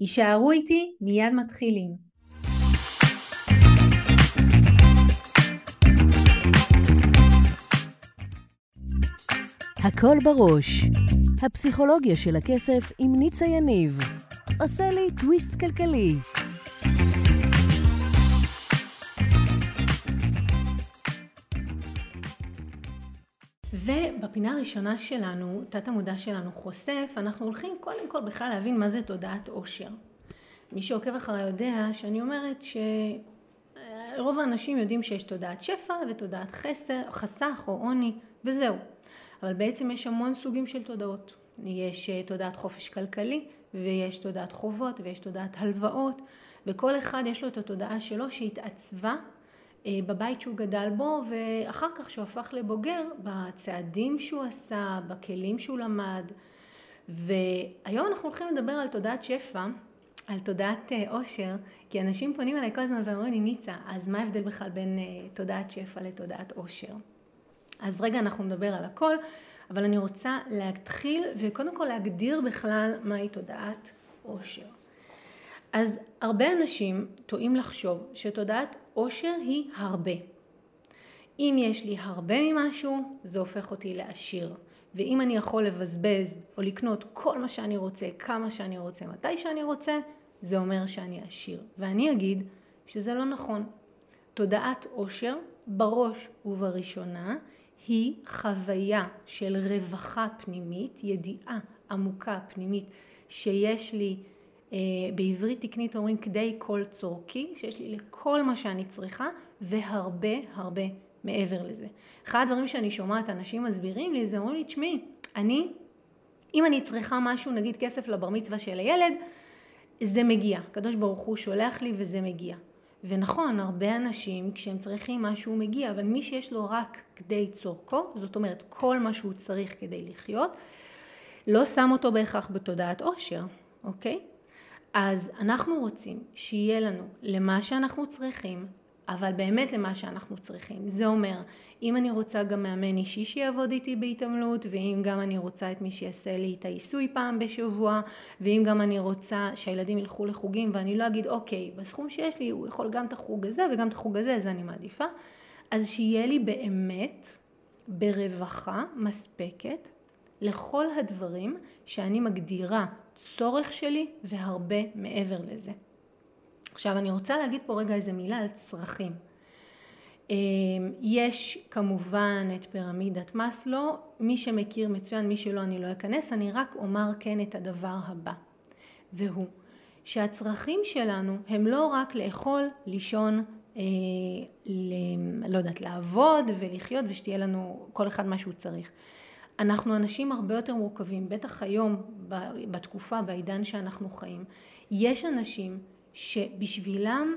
יישארו איתי, מיד מתחילים. הכל בראש, הפסיכולוגיה של הכסף עם ניצה יניב. עושה לי טוויסט כלכלי. ובפינה הראשונה שלנו, תת המודע שלנו חושף, אנחנו הולכים קודם כל בכלל להבין מה זה תודעת עושר. מי שעוקב אחריי יודע שאני אומרת שרוב האנשים יודעים שיש תודעת שפע ותודעת חסר, חסך או עוני וזהו. אבל בעצם יש המון סוגים של תודעות. יש אה, תודעת חופש כלכלי ויש תודעת חובות ויש תודעת הלוואות וכל אחד יש לו את התודעה שלו שהתעצבה בבית שהוא גדל בו ואחר כך שהוא הפך לבוגר בצעדים שהוא עשה, בכלים שהוא למד והיום אנחנו הולכים לדבר על תודעת שפע, על תודעת עושר, אה, כי אנשים פונים אליי כל הזמן ואומרים לי ניצה, אז מה ההבדל בכלל בין אה, תודעת שפע לתודעת עושר? אז רגע אנחנו נדבר על הכל, אבל אני רוצה להתחיל וקודם כל להגדיר בכלל מהי תודעת עושר. אז הרבה אנשים טועים לחשוב שתודעת עושר היא הרבה. אם יש לי הרבה ממשהו, זה הופך אותי לעשיר. ואם אני יכול לבזבז או לקנות כל מה שאני רוצה, כמה שאני רוצה, מתי שאני רוצה, זה אומר שאני עשיר. ואני אגיד שזה לא נכון. תודעת עושר, בראש ובראשונה, היא חוויה של רווחה פנימית, ידיעה עמוקה פנימית שיש לי בעברית תקנית אומרים כדי כל צורכי, שיש לי לכל מה שאני צריכה והרבה הרבה מעבר לזה. אחד הדברים שאני שומעת אנשים מסבירים לי זה אומרים לי תשמעי אני אם אני צריכה משהו נגיד כסף לבר מצווה של הילד זה מגיע, הקדוש ברוך הוא שולח לי וזה מגיע. ונכון, הרבה אנשים כשהם צריכים משהו מגיע, אבל מי שיש לו רק כדי צורכו, זאת אומרת כל מה שהוא צריך כדי לחיות, לא שם אותו בהכרח בתודעת עושר, אוקיי? אז אנחנו רוצים שיהיה לנו למה שאנחנו צריכים, אבל באמת למה שאנחנו צריכים. זה אומר, אם אני רוצה גם מאמן אישי שיעבוד איתי בהתעמלות, ואם גם אני רוצה את מי שיעשה לי את העיסוי פעם בשבוע, ואם גם אני רוצה שהילדים ילכו לחוגים, ואני לא אגיד, אוקיי, בסכום שיש לי הוא יכול גם את החוג הזה וגם את החוג הזה, אז אני מעדיפה. אז שיהיה לי באמת ברווחה מספקת לכל הדברים שאני מגדירה צורך שלי והרבה מעבר לזה. עכשיו אני רוצה להגיד פה רגע איזה מילה על צרכים. אמ, יש כמובן את פירמידת מאסלו, מי שמכיר מצוין, מי שלא אני לא אכנס, אני רק אומר כן את הדבר הבא, והוא שהצרכים שלנו הם לא רק לאכול, לישון, אה, ל, לא יודעת, לעבוד ולחיות ושתהיה לנו כל אחד מה שהוא צריך. אנחנו אנשים הרבה יותר מורכבים, בטח היום בתקופה, בעידן שאנחנו חיים. יש אנשים שבשבילם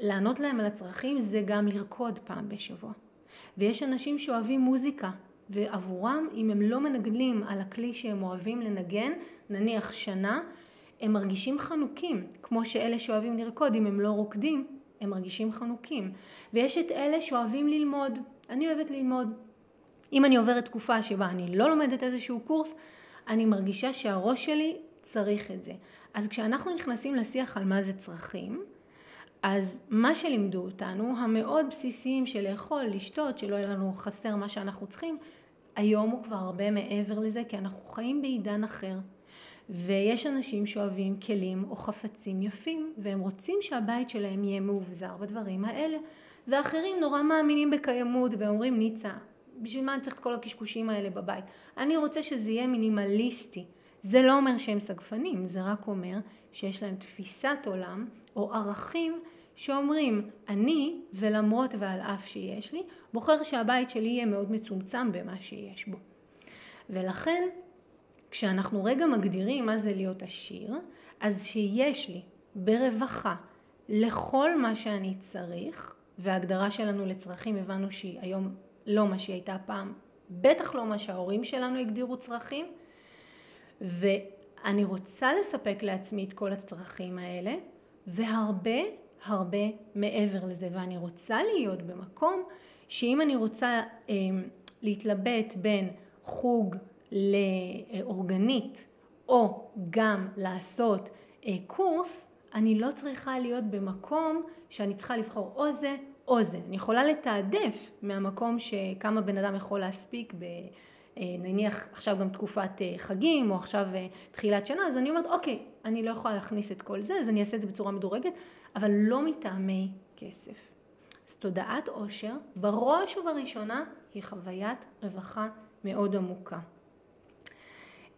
לענות להם על הצרכים זה גם לרקוד פעם בשבוע. ויש אנשים שאוהבים מוזיקה, ועבורם אם הם לא מנגנים על הכלי שהם אוהבים לנגן, נניח שנה, הם מרגישים חנוקים, כמו שאלה שאוהבים לרקוד, אם הם לא רוקדים, הם מרגישים חנוקים. ויש את אלה שאוהבים ללמוד, אני אוהבת ללמוד, אם אני עוברת תקופה שבה אני לא לומדת איזשהו קורס, אני מרגישה שהראש שלי צריך את זה. אז כשאנחנו נכנסים לשיח על מה זה צרכים, אז מה שלימדו אותנו, המאוד בסיסיים של לאכול, לשתות, שלא יהיה לנו חסר מה שאנחנו צריכים, היום הוא כבר הרבה מעבר לזה, כי אנחנו חיים בעידן אחר. ויש אנשים שאוהבים כלים או חפצים יפים, והם רוצים שהבית שלהם יהיה מאובזר בדברים האלה, ואחרים נורא מאמינים בקיימות ואומרים ניצה, בשביל מה אני צריך את כל הקשקושים האלה בבית? אני רוצה שזה יהיה מינימליסטי. זה לא אומר שהם סגפנים, זה רק אומר שיש להם תפיסת עולם או ערכים שאומרים אני ולמרות ועל אף שיש לי בוחר שהבית שלי יהיה מאוד מצומצם במה שיש בו. ולכן כשאנחנו רגע מגדירים מה זה להיות עשיר אז שיש לי ברווחה, לכל מה שאני צריך, וההגדרה שלנו לצרכים הבנו שהיא היום לא מה שהיא הייתה פעם, בטח לא מה שההורים שלנו הגדירו צרכים, ואני רוצה לספק לעצמי את כל הצרכים האלה, והרבה הרבה מעבר לזה, ואני רוצה להיות במקום שאם אני רוצה אה, להתלבט בין חוג לאורגנית או גם לעשות אה, קורס, אני לא צריכה להיות במקום שאני צריכה לבחור או זה או זה. אני יכולה לתעדף מהמקום שכמה בן אדם יכול להספיק ב... אה, נניח עכשיו גם תקופת אה, חגים או עכשיו תחילת שנה, אז אני אומרת אוקיי, אני לא יכולה להכניס את כל זה, אז אני אעשה את זה בצורה מדורגת, אבל לא מטעמי כסף. אז תודעת עושר בראש ובראשונה היא חוויית רווחה מאוד עמוקה.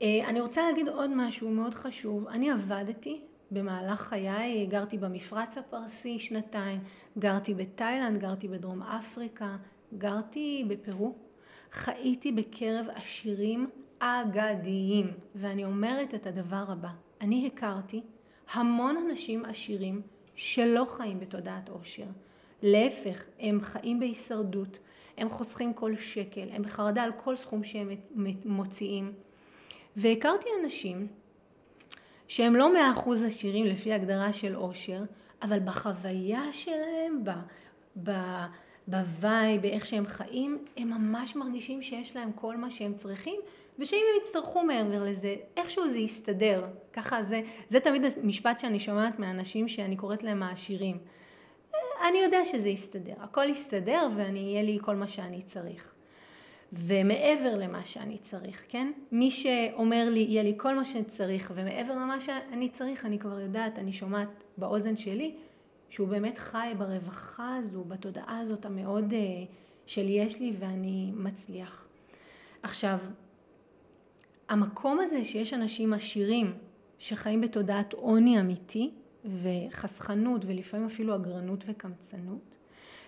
אני רוצה להגיד עוד משהו מאוד חשוב. אני עבדתי במהלך חיי גרתי במפרץ הפרסי שנתיים, גרתי בתאילנד, גרתי בדרום אפריקה, גרתי בפרו, חייתי בקרב עשירים אגדיים, ואני אומרת את הדבר הבא, אני הכרתי המון אנשים עשירים שלא חיים בתודעת עושר, להפך, הם חיים בהישרדות, הם חוסכים כל שקל, הם בחרדה על כל סכום שהם מוציאים, והכרתי אנשים שהם לא מאה אחוז עשירים לפי הגדרה של עושר, אבל בחוויה שלהם, ב, ב, בוואי, באיך שהם חיים, הם ממש מרגישים שיש להם כל מה שהם צריכים, ושאם הם יצטרכו מעבר לזה, איכשהו זה יסתדר. ככה זה, זה תמיד המשפט שאני שומעת מאנשים שאני קוראת להם העשירים. אני יודע שזה יסתדר, הכל יסתדר ואני, יהיה לי כל מה שאני צריך. ומעבר למה שאני צריך, כן? מי שאומר לי, יהיה לי כל מה שאני צריך, ומעבר למה שאני צריך, אני כבר יודעת, אני שומעת באוזן שלי, שהוא באמת חי ברווחה הזו, בתודעה הזאת המאוד אה, של יש לי ואני מצליח. עכשיו, המקום הזה שיש אנשים עשירים שחיים בתודעת עוני אמיתי וחסכנות ולפעמים אפילו אגרנות וקמצנות,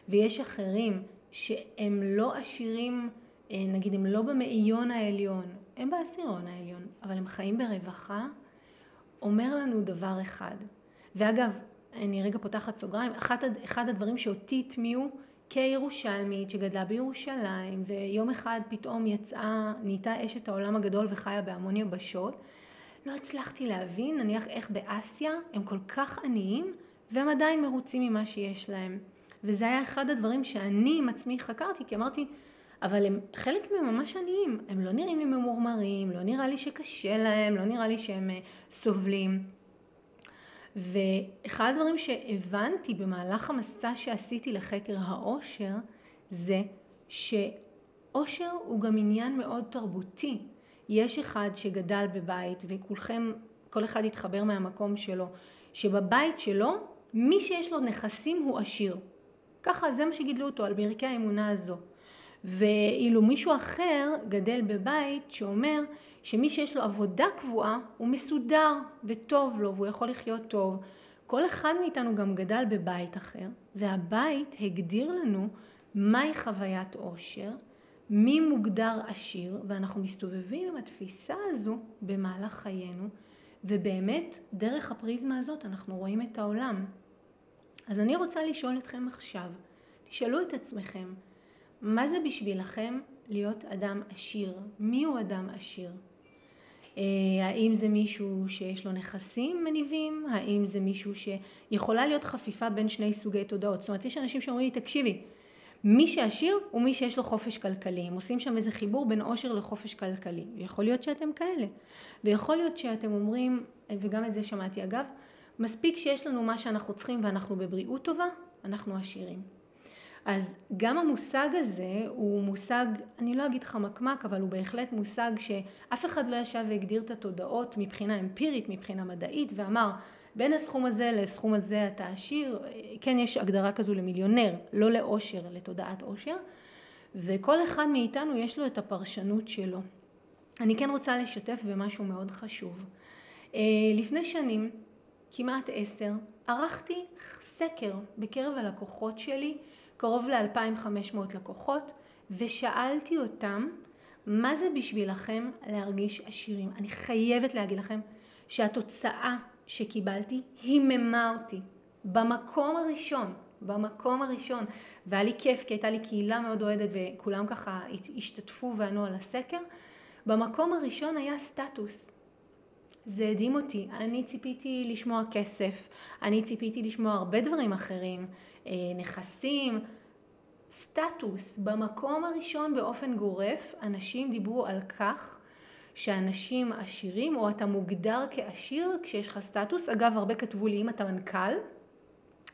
ויש אחרים שהם לא עשירים נגיד הם לא במאיון העליון, הם בעשירון העליון, אבל הם חיים ברווחה, אומר לנו דבר אחד. ואגב, אני רגע פותחת סוגריים, אחד, אחד הדברים שאותי הטמיעו כירושלמית שגדלה בירושלים ויום אחד פתאום יצאה, נהייתה אשת העולם הגדול וחיה בהמון יבשות, לא הצלחתי להבין, נניח איך באסיה הם כל כך עניים והם עדיין מרוצים ממה שיש להם. וזה היה אחד הדברים שאני עם עצמי חקרתי, כי אמרתי, אבל הם, חלק מהם ממש עניים, הם לא נראים לי ממורמרים, לא נראה לי שקשה להם, לא נראה לי שהם uh, סובלים. ואחד הדברים שהבנתי במהלך המסע שעשיתי לחקר העושר, זה שעושר הוא גם עניין מאוד תרבותי. יש אחד שגדל בבית, וכולכם, כל אחד יתחבר מהמקום שלו, שבבית שלו, מי שיש לו נכסים הוא עשיר. ככה, זה מה שגידלו אותו, על ברכי האמונה הזו. ואילו מישהו אחר גדל בבית שאומר שמי שיש לו עבודה קבועה הוא מסודר וטוב לו והוא יכול לחיות טוב. כל אחד מאיתנו גם גדל בבית אחר והבית הגדיר לנו מהי חוויית עושר, מי מוגדר עשיר ואנחנו מסתובבים עם התפיסה הזו במהלך חיינו ובאמת דרך הפריזמה הזאת אנחנו רואים את העולם. אז אני רוצה לשאול אתכם עכשיו, תשאלו את עצמכם מה זה בשבילכם להיות אדם עשיר? מי הוא אדם עשיר? אה, האם זה מישהו שיש לו נכסים מניבים? האם זה מישהו שיכולה להיות חפיפה בין שני סוגי תודעות? זאת אומרת, יש אנשים שאומרים לי, תקשיבי, מי שעשיר הוא מי שיש לו חופש כלכלי. הם עושים שם איזה חיבור בין עושר לחופש כלכלי. יכול להיות שאתם כאלה. ויכול להיות שאתם אומרים, וגם את זה שמעתי אגב, מספיק שיש לנו מה שאנחנו צריכים ואנחנו בבריאות טובה, אנחנו עשירים. אז גם המושג הזה הוא מושג, אני לא אגיד חמקמק, אבל הוא בהחלט מושג שאף אחד לא ישב והגדיר את התודעות מבחינה אמפירית, מבחינה מדעית, ואמר בין הסכום הזה לסכום הזה אתה עשיר, כן יש הגדרה כזו למיליונר, לא לאושר, לתודעת אושר, וכל אחד מאיתנו יש לו את הפרשנות שלו. אני כן רוצה לשתף במשהו מאוד חשוב. אה, לפני שנים, כמעט עשר, ערכתי סקר בקרב הלקוחות שלי קרוב ל-2,500 לקוחות, ושאלתי אותם, מה זה בשבילכם להרגיש עשירים? אני חייבת להגיד לכם שהתוצאה שקיבלתי היממה אותי במקום הראשון, במקום הראשון, והיה לי כיף כי הייתה לי קהילה מאוד אוהדת וכולם ככה השתתפו וענו על הסקר. במקום הראשון היה סטטוס. זה הדהים אותי. אני ציפיתי לשמוע כסף, אני ציפיתי לשמוע הרבה דברים אחרים, אה, נכסים, סטטוס. במקום הראשון באופן גורף אנשים דיברו על כך שאנשים עשירים או אתה מוגדר כעשיר כשיש לך סטטוס. אגב, הרבה כתבו לי אם אתה מנכ"ל,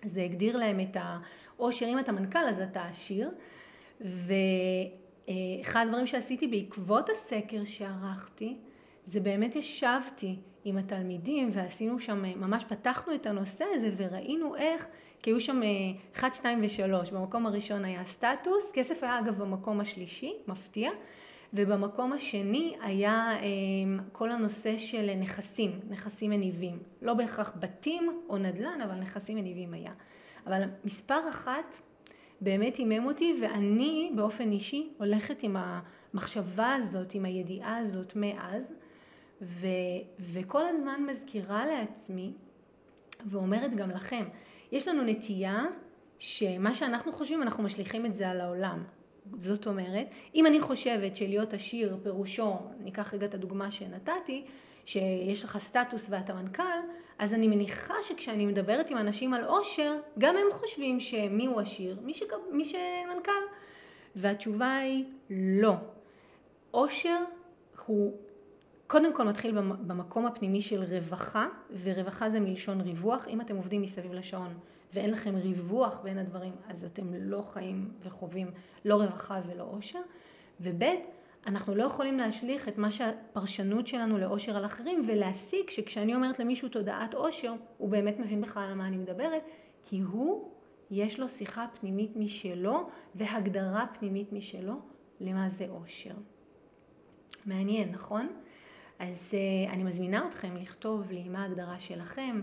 זה הגדיר להם את העושר, אם אתה מנכ"ל אז אתה עשיר. ואחד הדברים שעשיתי בעקבות הסקר שערכתי, זה באמת ישבתי עם התלמידים ועשינו שם, ממש פתחנו את הנושא הזה וראינו איך, כי היו שם 1, 2 ו-3, במקום הראשון היה סטטוס, כסף היה אגב במקום השלישי, מפתיע, ובמקום השני היה אמ, כל הנושא של נכסים, נכסים מניבים. לא בהכרח בתים או נדל"ן, אבל נכסים מניבים היה. אבל מספר אחת באמת הימם אותי, ואני באופן אישי הולכת עם המחשבה הזאת, עם הידיעה הזאת מאז, ו, וכל הזמן מזכירה לעצמי, ואומרת גם לכם, יש לנו נטייה שמה שאנחנו חושבים אנחנו משליכים את זה על העולם. זאת אומרת, אם אני חושבת שלהיות עשיר פירושו, ניקח רגע את הדוגמה שנתתי, שיש לך סטטוס ואתה מנכ"ל, אז אני מניחה שכשאני מדברת עם אנשים על עושר, גם הם חושבים שמי הוא עשיר? מי, שג... מי שמנכ"ל. והתשובה היא לא. עושר הוא קודם כל מתחיל במקום הפנימי של רווחה, ורווחה זה מלשון ריווח. אם אתם עובדים מסביב לשעון ואין לכם ריווח בין הדברים, אז אתם לא חיים וחווים לא רווחה ולא עושר. וב' אנחנו לא יכולים להשליך את מה שהפרשנות שלנו לאושר על אחרים ולהסיק שכשאני אומרת למישהו תודעת אושר, הוא באמת מבין בכלל על מה אני מדברת, כי הוא, יש לו שיחה פנימית משלו והגדרה פנימית משלו למה זה אושר. מעניין, נכון? אז uh, אני מזמינה אתכם לכתוב לי מה ההגדרה שלכם,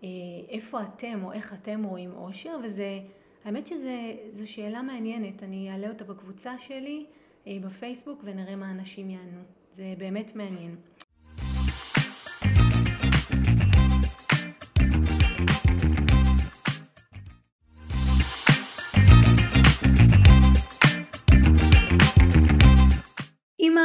uh, איפה אתם או איך אתם רואים אושר, וזה, האמת שזו שאלה מעניינת, אני אעלה אותה בקבוצה שלי uh, בפייסבוק ונראה מה אנשים יענו. זה באמת מעניין.